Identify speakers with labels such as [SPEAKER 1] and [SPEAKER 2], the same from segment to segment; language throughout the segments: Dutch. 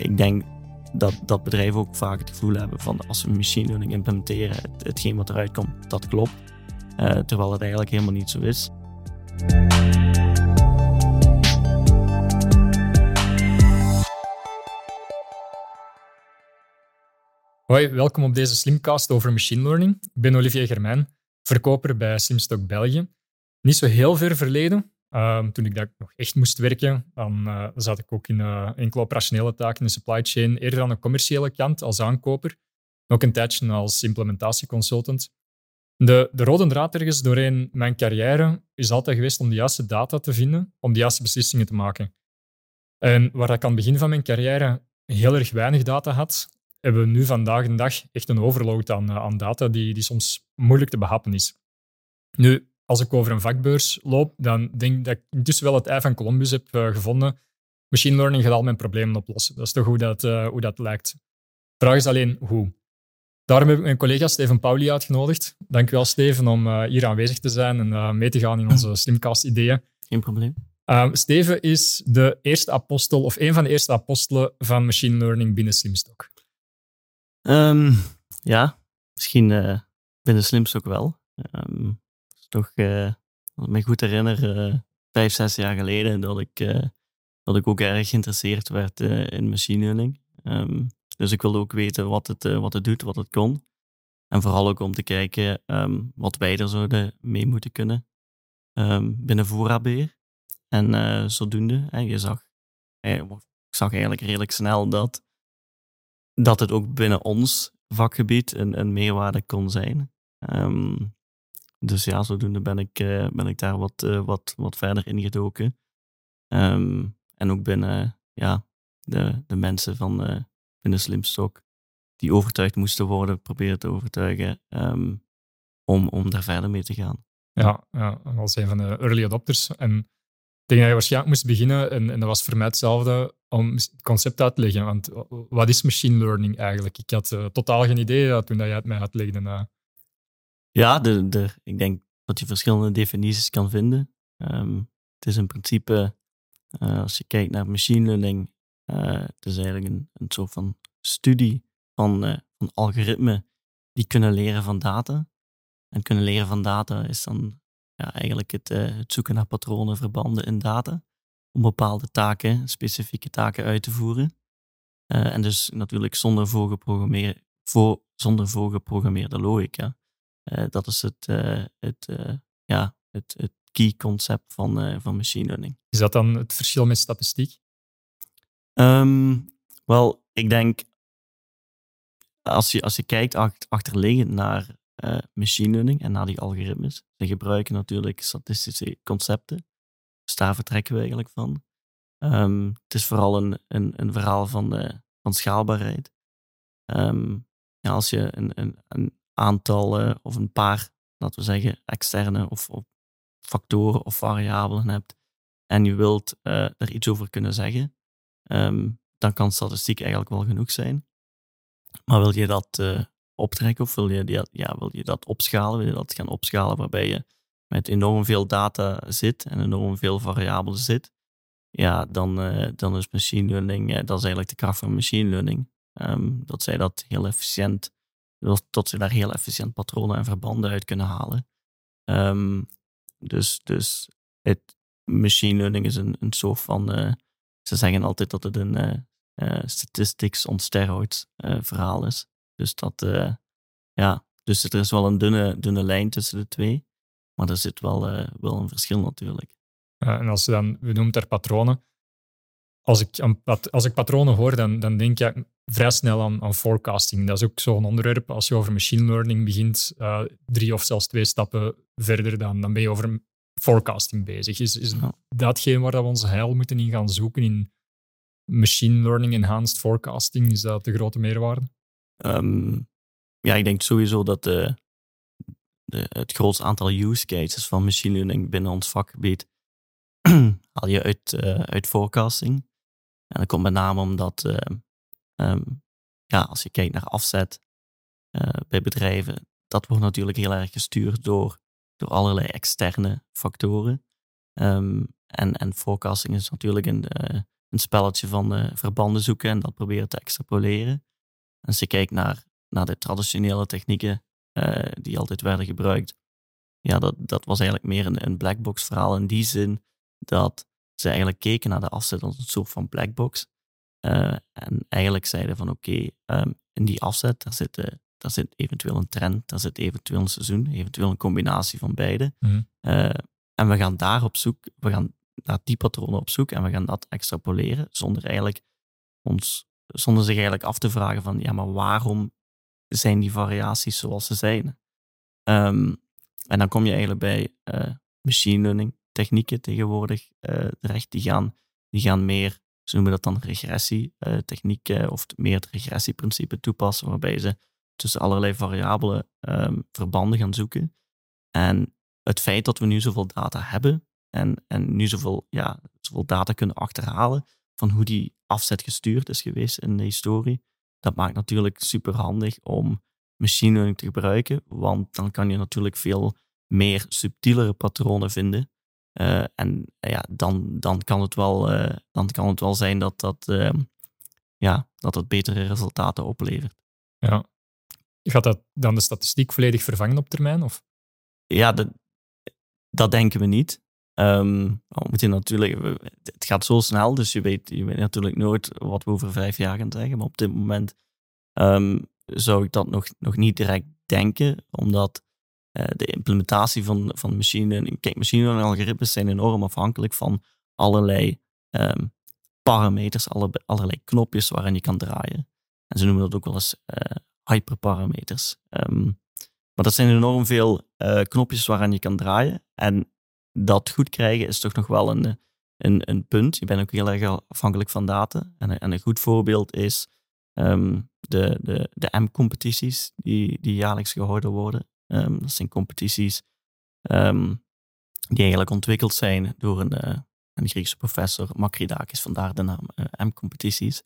[SPEAKER 1] ik denk dat, dat bedrijven ook vaak het gevoel hebben van als we machine learning implementeren, het, hetgeen wat eruit komt, dat klopt. Uh, terwijl het eigenlijk helemaal niet zo is.
[SPEAKER 2] Hoi, welkom op deze Slimcast over machine learning. Ik ben Olivier Germijn, verkoper bij Slimstock België. Niet zo heel ver verleden, ehm, toen ik dat nog echt moest werken, dan uh, zat ik ook in uh, enkele operationele taken in de supply chain, eerder aan de commerciële kant als aankoper, ook een tijdje als implementatieconsultant. De, de rode draad ergens doorheen mijn carrière is altijd geweest om de juiste data te vinden, om de juiste beslissingen te maken. En waar ik aan het begin van mijn carrière heel erg weinig data had, hebben we nu vandaag de dag echt een overload aan, eh, aan data die, die soms moeilijk te behappen is. Nu, als ik over een vakbeurs loop, dan denk ik dat ik intussen wel het ei van Columbus heb uh, gevonden. Machine learning gaat al mijn problemen oplossen. Dat is toch hoe dat, uh, hoe dat lijkt. De vraag is alleen hoe. Daarom heb ik mijn collega Steven Pauli uitgenodigd. Dankjewel, Steven, om uh, hier aanwezig te zijn en mee te gaan in onze Slimcast-ideeën.
[SPEAKER 1] Geen probleem.
[SPEAKER 2] Steven is de eerste apostel, of een van de eerste apostelen van machine learning binnen Slimstock.
[SPEAKER 1] Um, ja, misschien binnen Slimstock wel. Um, toch, uh, als ik me goed herinner, uh, vijf, zes jaar geleden, dat ik, dat ik ook erg geïnteresseerd werd in machine learning. Um, dus ik wilde ook weten wat het, wat het doet, wat het kon. En vooral ook om te kijken wat wij er zouden mee moeten kunnen binnen voorraadbeheer. En zodoende, je zag, ik zag eigenlijk redelijk snel dat dat het ook binnen ons vakgebied een, een meerwaarde kon zijn. Um, dus ja, zodoende ben ik, uh, ben ik daar wat, uh, wat, wat verder ingedoken. Um, en ook binnen ja, de, de mensen van uh, binnen Slimstok die overtuigd moesten worden, proberen te overtuigen um, om, om daar verder mee te gaan.
[SPEAKER 2] Ja, ja, als een van de early adopters. En denk dat je waarschijnlijk moest beginnen, en, en dat was voor mij hetzelfde, om het concept uit te leggen. Want wat is machine learning eigenlijk? Ik had totaal geen idee toen dat jij het mij uitlegde. Uh.
[SPEAKER 1] Ja, ik denk dat je verschillende definities kan vinden. Um, het is in principe, uh, als je kijkt naar machine learning, het is eigenlijk een, een soort van studie van, van algoritmen die kunnen leren van data. En kunnen leren van data is dan ja, eigenlijk het, uh, het zoeken naar patronen, verbanden in data. Om bepaalde taken, specifieke taken uit te voeren. Uh, en dus natuurlijk zonder voorgeprogrammeerde, voor, zonder voorgeprogrammeerde logica. Uh, dat is het, het, ja, het, het key concept van, van machine learning.
[SPEAKER 2] Is dat dan het verschil met statistiek?
[SPEAKER 1] Um, wel, ik denk, als je, als je kijkt achterliggend naar uh, machine learning en naar die algoritmes. Ze gebruiken natuurlijk statistische concepten. Dus daar vertrekken we eigenlijk van. Um, het is vooral een, een, een verhaal van, uh, van schaalbaarheid. Um, ja, als je een, een, een aantal uh, of een paar, laten we zeggen, externe of, of factoren of variabelen hebt en je wilt er iets over kunnen zeggen, um, dan kan statistiek eigenlijk wel genoeg zijn. Maar wil je dat optrekken? Of wil je, die, ja, wil je dat opschalen? Wil je dat gaan opschalen waarbij je met enorm veel data zit en enorm veel variabelen zit? Ja, dan, uh, dan is machine learning, dat is eigenlijk de kracht van machine learning. Um, dat zij dat heel efficiënt, dat ze daar heel efficiënt patronen en verbanden uit kunnen halen. Um, dus, dus het machine learning is een, een soort van, uh, ze zeggen altijd dat het een statistics on steroids verhaal is. Dus dat, uh, ja, dus er is wel een dunne, dunne lijn tussen de twee. Maar er zit wel, uh, wel een verschil natuurlijk.
[SPEAKER 2] en als je dan, we noemen er patronen. Als ik, als ik patronen hoor, dan, dan denk ik vrij snel aan, aan forecasting. Dat is ook zo'n onderwerp. Als je over machine learning begint, uh, drie of zelfs twee stappen verder, dan, dan ben je over forecasting bezig. Is, is ja. datgene waar we ons heil moeten in gaan zoeken in machine learning enhanced forecasting? Is dat de grote meerwaarde?
[SPEAKER 1] Um, ja, ik denk sowieso dat de, de, het grootste aantal use cases van machine learning binnen ons vakgebied haal je uit, uh, uit forecasting. En dat komt met name omdat, uh, um, ja, als je kijkt naar afzet uh, bij bedrijven, dat wordt natuurlijk heel erg gestuurd door, door allerlei externe factoren. Um, en, en forecasting is natuurlijk in de, een spelletje van verbanden zoeken en dat proberen te extrapoleren. En als je kijkt naar, naar de traditionele technieken die altijd werden gebruikt, ja, dat, dat was eigenlijk meer een, een blackbox verhaal in die zin dat ze eigenlijk keken naar de afzet als een soort van blackbox. Uh, en eigenlijk zeiden van oké, ehm, in die afzet, daar zit, uh, daar zit eventueel een trend, daar zit eventueel een seizoen, eventueel een combinatie van beide.
[SPEAKER 2] Mhm.
[SPEAKER 1] Uh, en we gaan daar op zoek, we gaan naar die patronen op zoek en we gaan dat extrapoleren zonder eigenlijk ons, zonder zich eigenlijk af te vragen van ja, maar waarom zijn die variaties zoals ze zijn? Um, en dan kom je eigenlijk bij machine learning technieken tegenwoordig terecht. Die gaan, die gaan meer, ze noemen dat dan regressietechnieken uh, of meer het regressieprincipe toepassen, waarbij ze tussen allerlei variabelen um, verbanden gaan zoeken. En het feit dat we nu zoveel data hebben en, en nu zoveel, ja, zoveel data kunnen achterhalen van hoe die afzet gestuurd is geweest in de historie, dat maakt natuurlijk super handig om machine learning te gebruiken, want dan kan je natuurlijk veel meer subtielere patronen vinden. Uh, en ja, dan, dan, kan het wel, uh, dan kan het wel zijn dat dat, uh, ja, dat het betere resultaten oplevert.
[SPEAKER 2] Ja. Gaat dat dan de statistiek volledig vervangen op termijn? Of?
[SPEAKER 1] Ja, dat, dat denken we niet. Um, natuurlijk, het gaat zo snel, dus je weet, je weet natuurlijk nooit wat we over vijf jaar gaan zeggen. Maar op dit moment um, zou ik dat nog, nog niet direct denken, omdat uh, de implementatie van, van machine. Kijk, machine learning algoritmes zijn enorm afhankelijk van allerlei um, parameters, alle, allerlei knopjes waarin je kan draaien. En ze noemen dat ook wel eens uh, hyperparameters. Um, maar dat zijn enorm veel uh, knopjes waaraan je kan draaien. En dat goed krijgen is toch nog wel een, een, een punt. Je bent ook heel erg afhankelijk van data. En, en een goed voorbeeld is um, de, de, de M-competities die, die jaarlijks gehouden worden. Um, dat zijn competities um, die eigenlijk ontwikkeld zijn door een, uh, een Griekse professor, Makridakis, vandaar de naam uh, M-competities.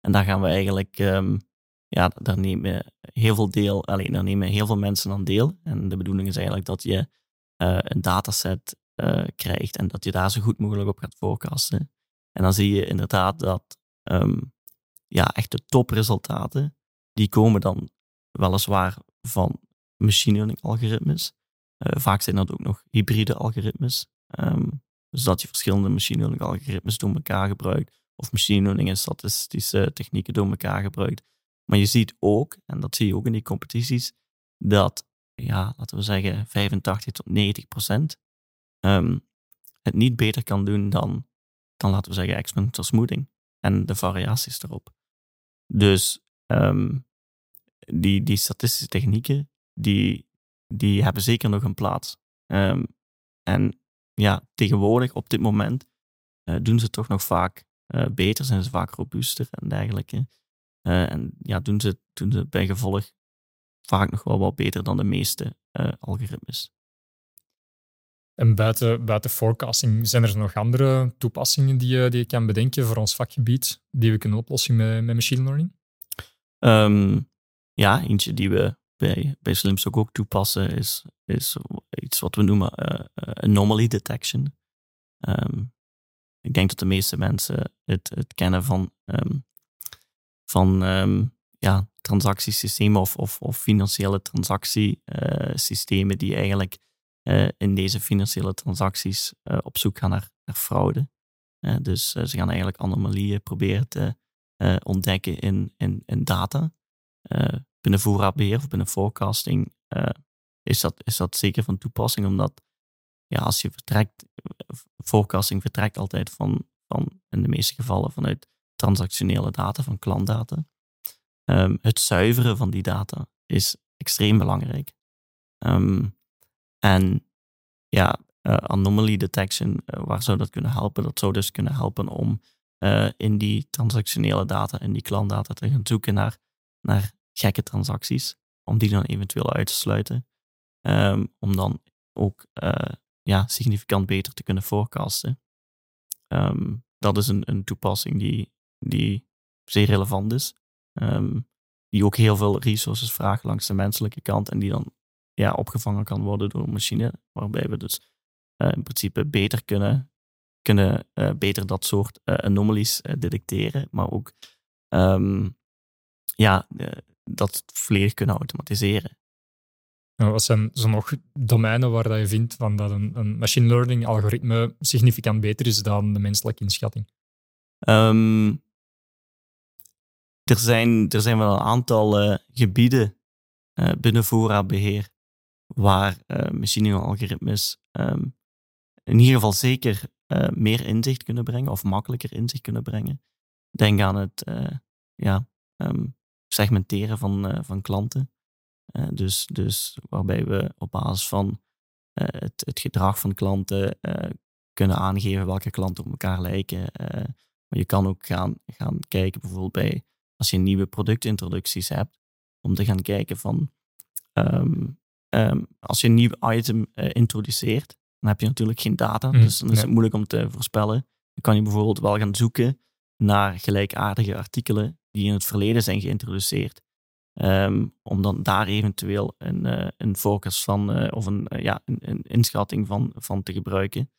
[SPEAKER 1] En daar gaan we eigenlijk, um, ja, daar nemen heel veel deel, alleen daar nemen heel veel mensen aan deel. En de bedoeling is eigenlijk dat je uh, een dataset krijgt en dat je daar zo goed mogelijk op gaat forecasten. En dan zie je inderdaad dat ja, echt de topresultaten, die komen dan weliswaar van machine learning algoritmes. Uh, vaak zijn dat ook nog hybride algoritmes. Um, dus dat je verschillende machine learning algoritmes door elkaar gebruikt. Of machine learning en statistische technieken door elkaar gebruikt. Maar je ziet ook, en dat zie je ook in die competities, dat, ja, laten we zeggen, 85 tot 90 procent um, het niet beter kan doen dan, dan laten we zeggen, exponential smoothing en de variaties erop. Dus um, die, die statistische technieken, die, die hebben zeker nog een plaats. Um, en ja, tegenwoordig, op dit moment, uh, doen ze toch nog vaak uh, beter, zijn ze vaak robuuster en dergelijke. Uh, en ja, doen ze, doen ze bij gevolg vaak nog wel wat beter dan de meeste algoritmes.
[SPEAKER 2] En buiten, buiten forecasting, zijn er nog andere toepassingen die je, die je kan bedenken voor ons vakgebied, die we kunnen oplossen met, met machine learning?
[SPEAKER 1] Um, ja, eentje die we bij, bij Slimstock ook toepassen is, is iets wat we noemen uh, anomaly detection. Um, ik denk dat de meeste mensen het, het kennen van, um, van um, ja, transactiesystemen of, of, of financiële transactiesystemen die eigenlijk uh, in deze financiële transacties op zoek gaan naar, naar fraude. dus ze gaan eigenlijk anomalieën proberen te ontdekken in, in, in data binnen voorraadbeheer of binnen forecasting uh, is, dat, is dat zeker van toepassing, omdat ja, als je vertrekt, forecasting vertrekt altijd van, van in de meeste gevallen vanuit transactionele data, van klantdata. Um, het zuiveren van die data is extreem belangrijk. Um, en ja, uh, anomaly detection, uh, waar zou dat kunnen helpen? Dat zou dus kunnen helpen om in die transactionele data, in die klantdata te gaan zoeken naar, naar gekke transacties, om die dan eventueel uit te sluiten. Um, om dan ook uh, ja, significant beter te kunnen forecasten. Um, dat is een, een toepassing die, die zeer relevant is. Um, die ook heel veel resources vraagt langs de menselijke kant en die dan ja, opgevangen kan worden door een machine. Waarbij we dus uh, in principe beter kunnen, kunnen beter dat soort anomalies detecteren, maar ook ehm, ja, dat volledig kunnen automatiseren.
[SPEAKER 2] Wat zijn zo nog domeinen waar dat je vindt van dat een, een machine learning algoritme significant beter is dan de menselijke inschatting?
[SPEAKER 1] Ehm, er, zijn, er zijn wel een aantal uh, gebieden uh, binnen voorraadbeheer waar uh, machine algoritmes um, in ieder geval zeker meer inzicht kunnen brengen of makkelijker inzicht kunnen brengen. Denk aan het ja, um, segmenteren van, van klanten. Uh, dus, dus waarbij we op basis van uh, het, het, gedrag van klanten kunnen aangeven welke klanten op elkaar lijken. maar je kan ook gaan, gaan kijken bijvoorbeeld bij als je nieuwe productintroducties hebt, om te gaan kijken van um, um, als je een nieuw item introduceert, dan heb je natuurlijk geen data, mm, dus dan is het moeilijk om te voorspellen. Dan kan je bijvoorbeeld wel gaan zoeken naar gelijkaardige artikelen die in het verleden zijn geïntroduceerd. Ehm, om dan daar eventueel een, uh, een focus van uh, of een, uh, ja, een, een, inschatting van, van te gebruiken.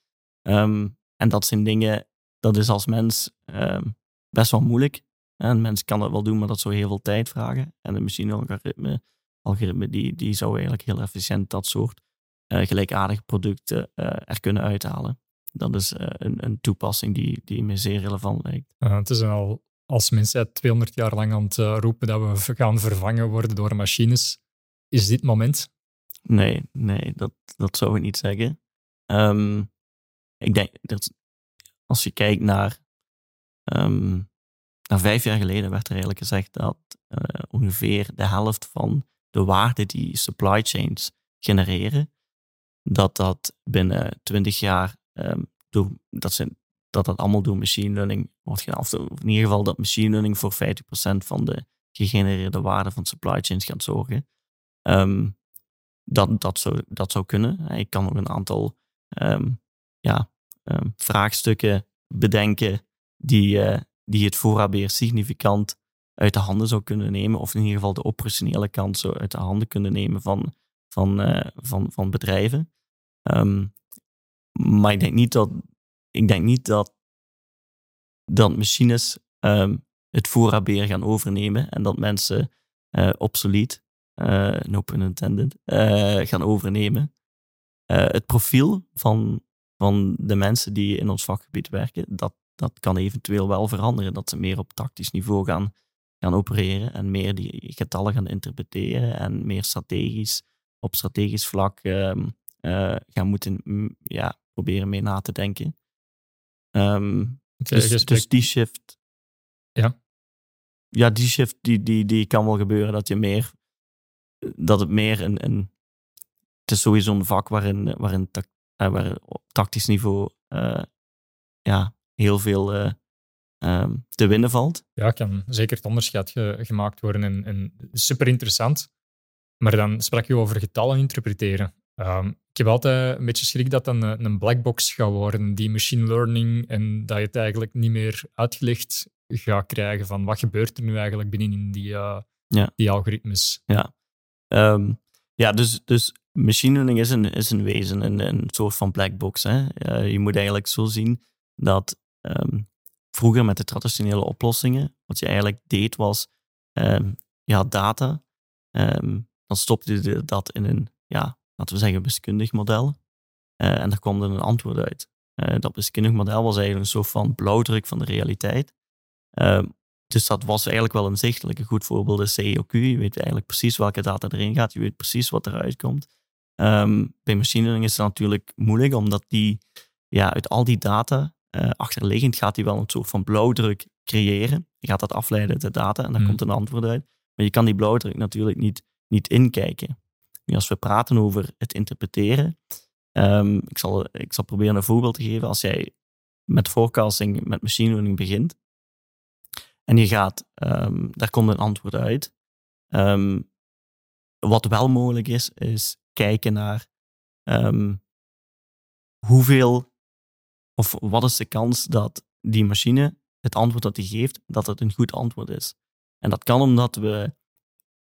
[SPEAKER 1] Um, en dat zijn dingen, dat is als mens um, best wel moeilijk. Een mens kan dat wel doen, maar dat zou heel veel tijd vragen. En de machine-algoritme algoritme, die, die zou eigenlijk heel efficiënt dat soort gelijkaardige producten er kunnen uithalen. Dat is een, een toepassing die, die me zeer relevant lijkt.
[SPEAKER 2] het is al als mensen 200 jaar lang aan het eh, roepen dat we gaan vervangen worden door machines, is dit moment?
[SPEAKER 1] Nee, nee, dat, dat zou ik niet zeggen. Um, ik denk dat als je kijkt naar, um, naar vijf jaar geleden, werd er eigenlijk gezegd dat uh, ongeveer de helft van de waarde die supply chains genereren, dat dat binnen 20 jaar um, door, dat zijn dat dat allemaal door machine learning wordt gedaan. Of in ieder geval dat machine learning voor 50% van de gegenereerde waarde van supply chains gaat zorgen. Um, dat, dat, zou, dat zou kunnen. Ik kan ook een aantal um, ja, um, vraagstukken bedenken die, uh, die het voorraadbeheer significant uit de handen zou kunnen nemen. Of in ieder geval de operationele kant zou uit de handen kunnen nemen van, van, uh, van, van bedrijven. maar ik denk niet dat, ik denk niet dat, dat machines um, het voorraadbeheer gaan overnemen en dat mensen uh, obsolet, uh, no pun intended, uh, gaan overnemen. het profiel van, van de mensen die in ons vakgebied werken, dat, dat kan eventueel wel veranderen. Dat ze meer op tactisch niveau gaan, gaan opereren en meer die getallen gaan interpreteren en meer strategisch, op strategisch vlak um, gaan moeten mm, ja, proberen mee na te denken. Um, dus, dus, die shift.
[SPEAKER 2] Ja.
[SPEAKER 1] Ja, die shift die, die, die kan wel gebeuren dat je meer. Dat het meer een. een het is sowieso een vak waarin, waarin tact, uh, waar op tactisch niveau. Uh, ja, heel veel. Uh, um, te winnen valt.
[SPEAKER 2] Ja, kan zeker het onderscheid ge, gemaakt worden en, en super interessant. Maar dan sprak je over getallen interpreteren. Um, ik heb altijd een beetje schrik dat dan een, een blackbox gaat worden, die machine learning, en dat je het eigenlijk niet meer uitgelegd gaat krijgen van wat gebeurt er nu eigenlijk binnenin die, uh, ja. die algoritmes.
[SPEAKER 1] Ja, um, ja dus, dus machine learning is een, is een wezen, een, een soort van blackbox. Hè? Uh, je moet eigenlijk zo zien dat um, vroeger met de traditionele oplossingen, wat je eigenlijk deed was, um, je had data, dan stopte je dat in een ja, laten we zeggen, wiskundig model. Uh, en daar kwam er een antwoord uit. Uh, dat wiskundig model was eigenlijk een soort van blauwdruk van de realiteit. Uh, dus dat was eigenlijk wel inzichtelijk. Een goed voorbeeld is CEOQ. Je weet eigenlijk precies welke data erin gaat. Je weet precies wat eruit komt. Um, bij machine learning is het natuurlijk moeilijk, omdat die ja, uit al die data achterliggend gaat die wel een soort van blauwdruk creëren. Je gaat dat afleiden uit de data en dan hmm. komt een antwoord uit. Maar je kan die blauwdruk natuurlijk niet, niet inkijken als we praten over het interpreteren, um, ik, zal, ik zal proberen een voorbeeld te geven. Als jij met forecasting, met machine learning begint, en je gaat, um, daar komt een antwoord uit. Um, wat wel mogelijk is, is kijken naar hoeveel, of wat is de kans dat die machine, het antwoord dat die geeft, dat het een goed antwoord is. En dat kan omdat we,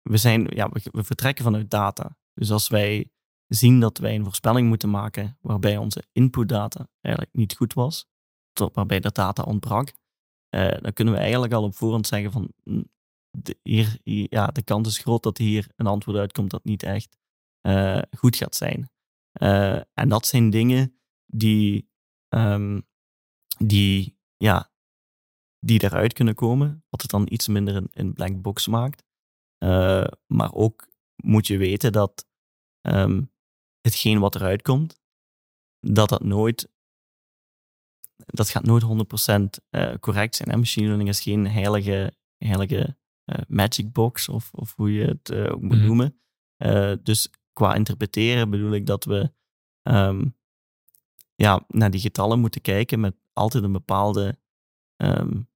[SPEAKER 1] we, zijn, ja, we vertrekken vanuit data. Dus als wij zien dat wij een voorspelling moeten maken waarbij onze inputdata eigenlijk niet goed was, waarbij de data ontbrak, uh, dan kunnen we eigenlijk al op voorhand zeggen van de, hier, ja, de kans is groot dat hier een antwoord uitkomt dat niet echt uh, goed gaat zijn. Uh, en dat zijn dingen die, um, die, ja, die eruit kunnen komen, wat het dan iets minder een, een black box maakt. maar ook moet je weten dat um, hetgeen wat eruit komt, dat dat nooit dat gaat nooit 100% uh, correct zijn. Hè? Machine learning is geen heilige, heilige uh, magic box, of, of hoe je het uh, ook moet mm. noemen. dus qua interpreteren bedoel ik dat we um, ja, naar die getallen moeten kijken met altijd een bepaalde, um,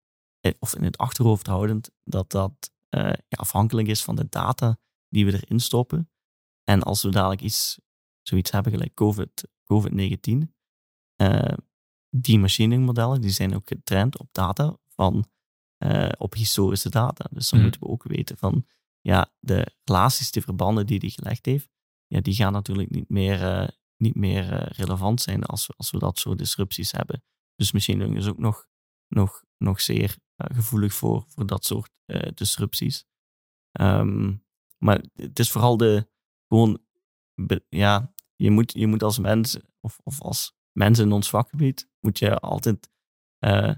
[SPEAKER 1] of in het achterhoofd houdend, dat dat ja, afhankelijk is van de data die we erin stoppen. En als we dadelijk iets, zoiets hebben gelijk COVID, COVID-19, die machine modellen die zijn ook getraind op data van uh, op historische data. Dus dan mm. moeten we ook weten van ja, de relaties, de verbanden die hij gelegd heeft, ja, die gaan natuurlijk niet meer, uh, niet meer relevant zijn als we, als we dat soort disrupties hebben. Dus machine learning is ook nog, nog, nog zeer gevoelig voor, voor dat soort disrupties. Um, maar het is vooral de gewoon, ja, je moet, je moet als mens of, of als mensen in ons vakgebied moet je altijd, uh,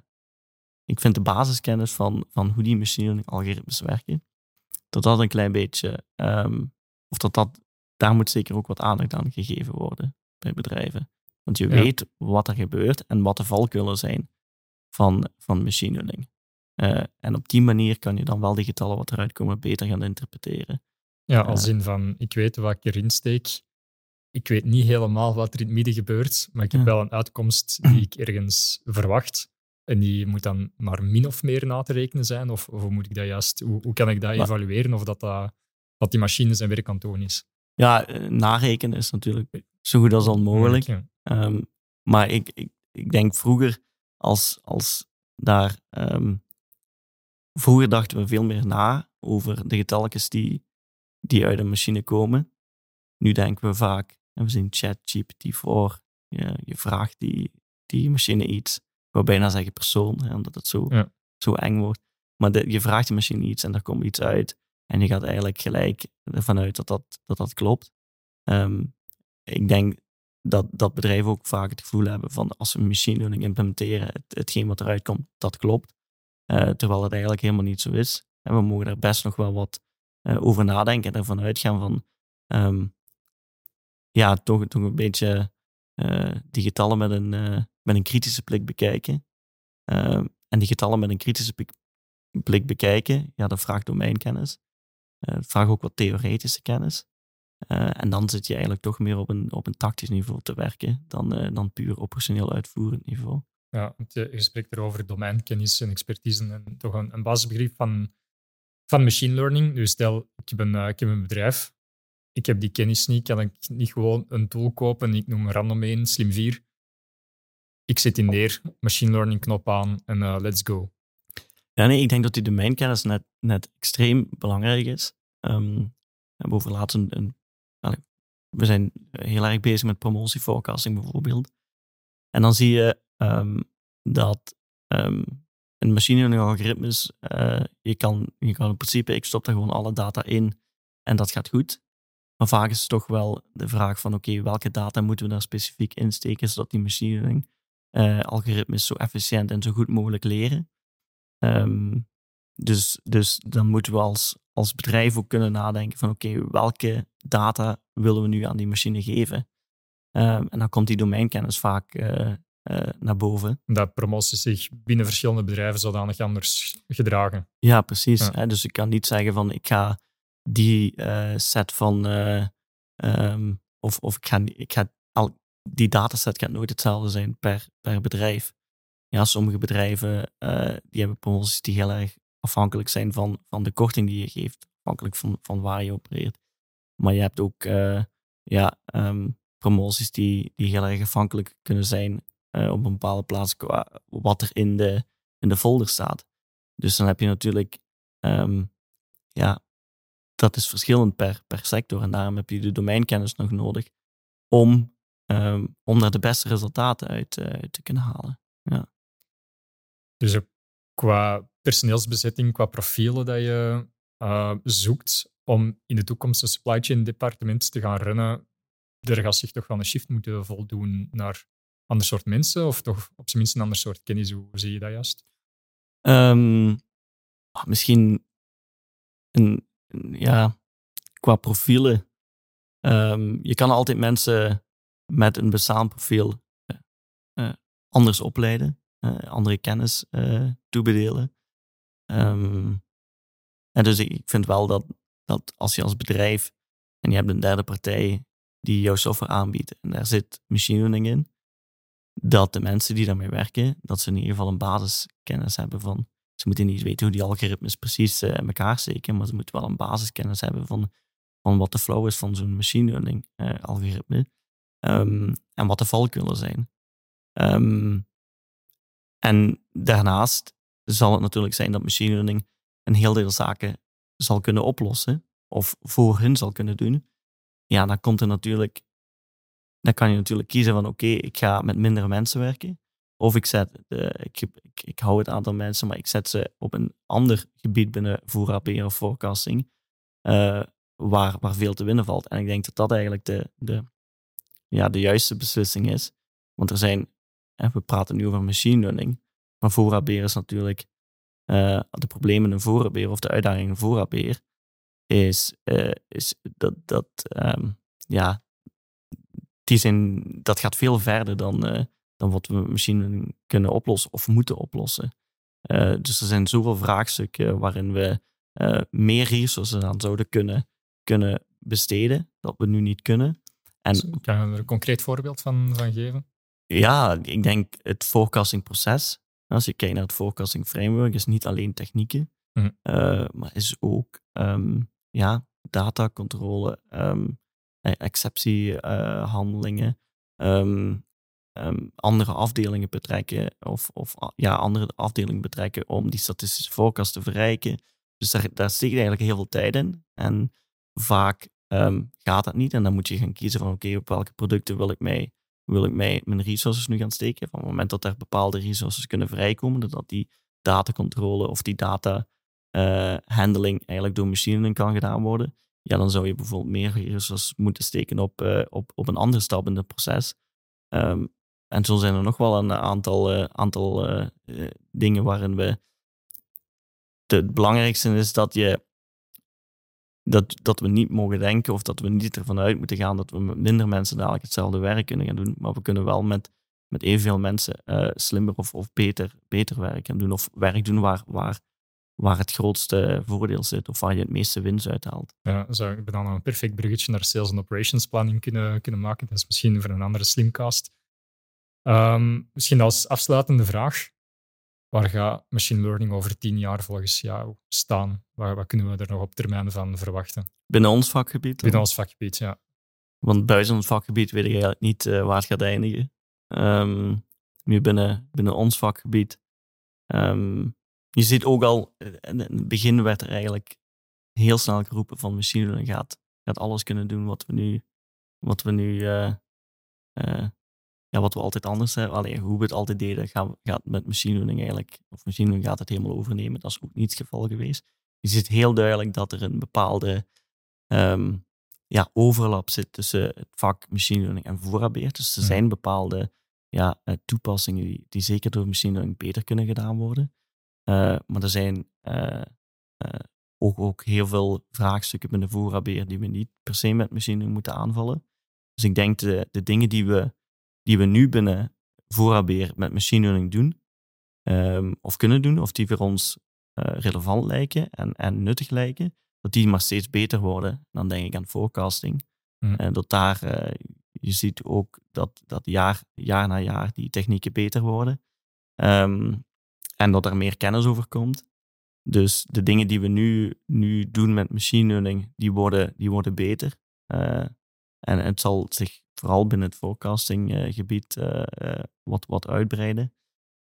[SPEAKER 1] ik vind de basiskennis van, van hoe die machine learning algoritmes werken, dat dat een klein beetje, um, of dat dat, daar moet zeker ook wat aandacht aan gegeven worden bij bedrijven. Want je weet wat er gebeurt en wat de valkuilen zijn van, van machine learning. Uh, en op die manier kan je dan wel die getallen wat eruit komen beter gaan interpreteren.
[SPEAKER 2] Ja, als uh, in van, ik weet wat ik erin steek, ik weet niet helemaal wat er in het midden gebeurt, maar ik heb wel een uitkomst die ik ergens verwacht. En die moet dan maar min of meer na te rekenen zijn? Of, of hoe moet ik dat juist, hoe, hoe kan ik dat evalueren of dat, dat, dat die machine zijn werk aan toon is?
[SPEAKER 1] Ja, eh, narekenen is natuurlijk zo goed als onmogelijk. Ja. Um, maar ik, ik, ik denk vroeger, als, als daar. Um, vroeger dachten we veel meer na over de getalletjes die, die uit een machine komen. Nu denken we vaak, en we zien ChatGPT voor. Je, je vraagt die, die machine iets. Ik wou bijna zeggen persoon, hè, omdat het zo, zo eng wordt. Maar de, je vraagt die machine iets en er komt iets uit. En je gaat eigenlijk gelijk ervan uit dat dat, dat, dat klopt. Um, ik denk dat, dat bedrijven ook vaak het gevoel hebben van als we machine learning implementeren, het, hetgeen wat eruit komt, dat klopt. Uh, terwijl het eigenlijk helemaal niet zo is. En we mogen er best nog wel wat uh, over nadenken en ervan uitgaan van um, ja, toch, toch een beetje uh, die getallen met een, uh, met een kritische blik bekijken. Uh, en die getallen met een kritische blik bekijken, ja, dat vraagt domeinkennis. dat vraagt ook wat theoretische kennis. en dan zit je eigenlijk toch meer op een, op een tactisch niveau te werken dan, dan puur operationeel uitvoerend niveau.
[SPEAKER 2] Ja, je, je spreekt erover domeinkennis en expertise en toch een, een basisbegrip van, van machine learning. Dus stel, ik heb een, ik heb een bedrijf ik heb die kennis niet, kan ik niet gewoon een tool kopen, ik noem random 1, slim 4. Ik zet in neer, machine learning knop aan en uh, let's go.
[SPEAKER 1] Ja, nee, ik denk dat die domeinkennis net, net extreem belangrijk is. Um, we hebben over laatst een, we zijn heel erg bezig met promotieforecasting bijvoorbeeld. En dan zie je um, dat um, een machine learning algoritmes, uh, je, kan, je kan in principe, ik stop daar gewoon alle data in en dat gaat goed. Maar vaak is het toch wel de vraag van oké, welke data moeten we daar specifiek insteken, zodat die machine learning uh, algoritmes zo efficiënt en zo goed mogelijk leren. Um, dus, dus dan moeten we als, als bedrijf ook kunnen nadenken van oké, welke data willen we nu aan die machine geven? Um, en dan komt die domeinkennis vaak uh, uh, naar boven.
[SPEAKER 2] Dat promoties zich binnen verschillende bedrijven zodanig anders gedragen.
[SPEAKER 1] Ja, precies. Ja. Hè? Dus ik kan niet zeggen van ik ga die uh, set van. Uh, um, of of ik ga, ik ga al, die dataset gaat nooit hetzelfde zijn per, per bedrijf. Ja, sommige bedrijven die hebben promoties die heel erg afhankelijk zijn van, van de korting die je geeft. Afhankelijk van, van waar je opereert. Maar je hebt ook ja, um, promoties die, die heel erg afhankelijk kunnen zijn op een bepaalde plaats qua wat er in de, in de folder staat. Dus dan heb je natuurlijk um, ja, dat is verschillend per, per sector. En daarom heb je de domeinkennis nog nodig om, um, om daar de beste resultaten uit, uh, te kunnen halen. Ja.
[SPEAKER 2] Dus qua personeelsbezetting, qua profielen dat je uh, zoekt om in de toekomst een supply chain departement te gaan runnen, er gaat zich toch wel een shift moeten voldoen naar ander soort mensen of toch op zijn minst een ander soort kennis. Hoe zie je dat juist?
[SPEAKER 1] Um, misschien een, ja, qua profielen. Um, je kan altijd mensen met een bestaand profiel uh, anders opleiden, uh, andere kennis toebedelen. Um, en dus ik vind wel dat, dat als je als bedrijf en je hebt een derde partij die jouw software aanbiedt en daar zit machine learning in, dat de mensen die daarmee werken, dat ze in ieder geval een basiskennis hebben van, ze moeten niet weten hoe die algoritmes precies uh, in elkaar steken, maar ze moeten wel een basiskennis hebben van, van wat de flow is van zo'n machine learning uh, algoritme um, en wat de valkuilen zijn. Um, en daarnaast zal het natuurlijk zijn dat machine learning een heel deel zaken zal kunnen oplossen of voor hun zal kunnen doen. Ja, dan komt er natuurlijk dan kan je natuurlijk kiezen van oké, ik ga met minder mensen werken. Of ik, zet, ik, ik, ik, hou het aantal mensen, maar ik zet ze op een ander gebied binnen voorraadbeheer of forecasting, uh, waar, waar veel te winnen valt. En ik denk dat dat eigenlijk de, de, ja, de juiste beslissing is. Want er zijn, we praten nu over machine learning, maar voorraadbeheer is natuurlijk uh, de problemen in voorraadbeheer of de uitdagingen in voorraadbeheer, is, uh, is dat, dat um, ja, die zijn, dat gaat veel verder dan, uh, dan wat we misschien kunnen oplossen of moeten oplossen. Uh, dus er zijn zoveel vraagstukken waarin we uh, meer resources aan zouden kunnen, kunnen besteden, dat we nu niet kunnen.
[SPEAKER 2] En, kan je er een concreet voorbeeld van, van geven?
[SPEAKER 1] Ja, ik denk het forecastingproces. Als je kijkt naar het forecasting framework, is niet alleen technieken, mm. maar is ook um, ja, datacontrole, um, eh, exceptiehandelingen, um, um, andere afdelingen betrekken of, of ja, andere afdelingen betrekken om die statistische forecast te verrijken. Dus daar, daar steekt eigenlijk heel veel tijd in. En vaak um, gaat dat niet. En dan moet je gaan kiezen van oké, op welke producten wil ik, mij, wil ik mij mijn resources nu gaan steken. Van het moment dat er bepaalde resources kunnen vrijkomen, dat die datacontrole of die data uh, handling eigenlijk door machine kan gedaan worden, ja, dan zou je bijvoorbeeld meer resources moeten steken op, uh, op, op een andere stap in het proces. Um, en zo zijn er nog wel een aantal, uh, aantal uh, dingen waarin we. het belangrijkste is dat, je, dat, dat we niet mogen denken of dat we niet ervan uit moeten gaan dat we met minder mensen dadelijk hetzelfde werk kunnen gaan doen. Maar we kunnen wel met, met evenveel mensen slimmer of, of beter, beter werk gaan doen. Of werk doen waar, waar waar het grootste voordeel zit of waar je het meeste winst uithaalt.
[SPEAKER 2] Ja, zou ik dan een perfect bruggetje naar sales en operations planning kunnen, kunnen maken. Dat is misschien voor een andere slimcast. Um, misschien als afsluitende vraag. Waar gaat machine learning over tien jaar volgens jou staan? Waar, wat kunnen we er nog op termijn van verwachten?
[SPEAKER 1] Binnen ons vakgebied?
[SPEAKER 2] Binnen ons vakgebied, ja.
[SPEAKER 1] Want buiten ons vakgebied weet ik eigenlijk niet uh, waar het gaat eindigen. Um, nu binnen, binnen ons vakgebied um, je ziet ook al, eh, in het begin werd er eigenlijk heel snel geroepen van machine learning gaat, gaat alles kunnen doen wat we nu, wat we nu uh, uh, ja, wat we altijd anders hebben. Alleen hoe we het altijd deden, gaat, gaat met machine learning eigenlijk, of machine learning gaat het helemaal overnemen. Dat is ook niet het geval geweest. Je ziet heel duidelijk dat er een bepaalde um, ja, overlap zit tussen het vak machine learning en voorraadbeheer. Dus er zijn bepaalde ja, toepassingen die, die zeker door machine learning beter kunnen gedaan worden. Uh, maar er zijn uh, uh, ook, ook heel veel vraagstukken binnen voorraadbeheer die we niet per se met machine moeten aanvallen. Dus ik denk de, de dingen die we, die we nu binnen voorraadbeheer met machine learning doen, um, of kunnen doen, of die voor ons relevant lijken en, en nuttig lijken, dat die maar steeds beter worden. Dan denk ik aan forecasting. Mm. En dat daar, je ziet ook dat, dat jaar, jaar na jaar die technieken beter worden. Um, en dat er meer kennis over komt. Dus de dingen die we nu, nu doen met machine learning, die worden, die worden beter. Uh, en het zal zich vooral binnen het forecastinggebied uh, uh, wat, wat uitbreiden.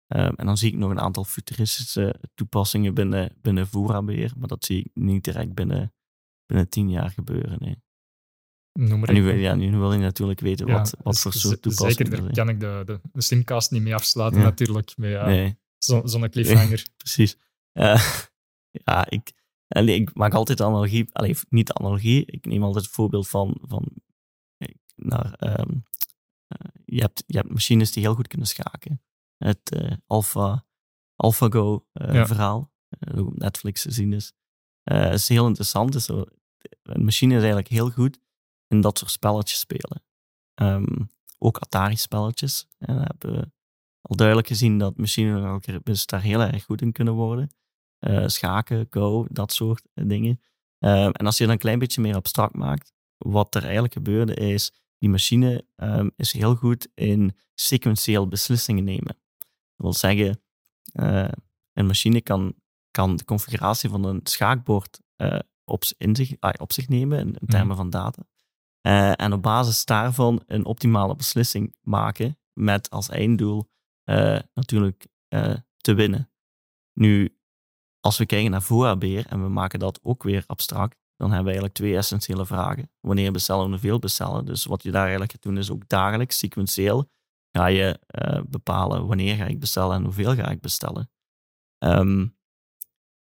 [SPEAKER 1] Um, en dan zie ik nog een aantal futuristische toepassingen binnen, binnen maar dat zie ik niet direct binnen, binnen tien jaar gebeuren. Nee.
[SPEAKER 2] Noem
[SPEAKER 1] en nu, ja, nu wil je natuurlijk weten wat, wat voor soort toepassingen
[SPEAKER 2] Zeker, daar kan ik de, de, de Slimcast niet mee afsluiten natuurlijk. Met,
[SPEAKER 1] nee
[SPEAKER 2] Zo'n zo cliffhanger.
[SPEAKER 1] Precies. Uh, ja, ik, ik maak altijd de analogie, allee, niet de analogie, ik neem altijd het voorbeeld van, van naar, um, je, hebt, je hebt machines die heel goed kunnen schaken. Het uh, Alpha, AlphaGo ja. verhaal, uh, op Netflix te zien is. is heel interessant. Zo, een machine is eigenlijk heel goed in dat soort spelletjes spelen. Um, ook Atari-spelletjes. En we hebben al duidelijk gezien dat machine-algoritmes daar heel erg goed in kunnen worden. Uh, schaken, Go, dat soort dingen. Um, en als je dan een klein beetje meer abstract maakt, wat er eigenlijk gebeurde is, die machine um, is heel goed in sequentieel beslissingen nemen. Dat wil zeggen, uh, een machine kan, kan de configuratie van een schaakbord uh, op, in zich, uh, op zich nemen in, in termen mhm. van data. En op basis daarvan een optimale beslissing maken met als einddoel natuurlijk te winnen. Nu, als we kijken naar voorbeer en we maken dat ook weer abstract, dan hebben we eigenlijk twee essentiële vragen. Wanneer bestellen we hoeveel bestellen? Dus wat je daar eigenlijk gaat doen is ook dagelijks, sequentieel, ga je uh, bepalen wanneer ga ik bestellen en hoeveel ga ik bestellen. Um,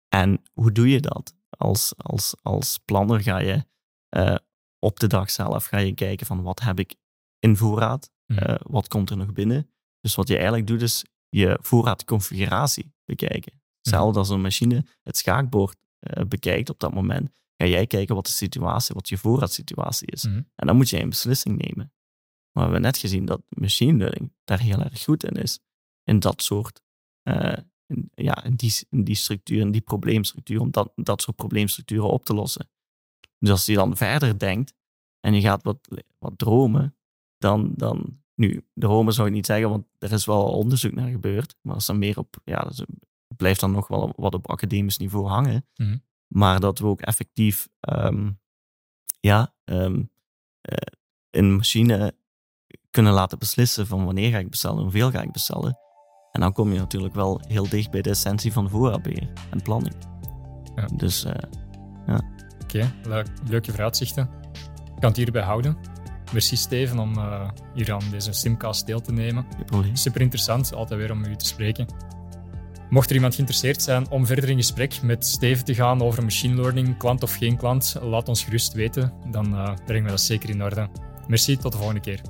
[SPEAKER 1] en hoe doe je dat? Als, als, als planner ga je uh, op de dag zelf ga je kijken van wat heb ik in voorraad, uh, wat komt er nog binnen. Dus wat je eigenlijk doet is je voorraadconfiguratie bekijken. Hetzelfde als een machine het schaakbord bekijkt op dat moment ga jij kijken wat de situatie, wat je voorraadsituatie is. Mhm. En dan moet jij een beslissing nemen. Maar we hebben net gezien dat machine learning daar heel erg goed in is. In dat soort, uh, in, ja, in die, in die structuur, in die probleemstructuur, om dat, dat soort probleemstructuren op te lossen. Dus als je dan verder denkt en je gaat wat, wat dromen, dan, dan, nu, dromen zou ik niet zeggen, want er is wel onderzoek naar gebeurd, maar als dan meer op, ja, dat blijft dan nog wel wat op academisch niveau hangen. Mhm maar dat we ook effectief um, ja, um, een machine kunnen laten beslissen van wanneer ga ik bestellen en hoeveel ga ik bestellen. En dan kom je natuurlijk wel heel dicht bij de essentie van voorraadbeheer en planning. Ja. Dus uh, ja.
[SPEAKER 2] Oké, okay, leuke vooruitzichten. Ik kan het hierbij houden. Merci Steven om uh, hier aan deze simcast deel te nemen. Super interessant, altijd weer om met u te spreken. Mocht er iemand geïnteresseerd zijn om verder in gesprek met Steven te gaan over machine learning, klant of geen klant, laat ons gerust weten. Dan uh, brengen we dat zeker in orde. Merci, tot de volgende keer.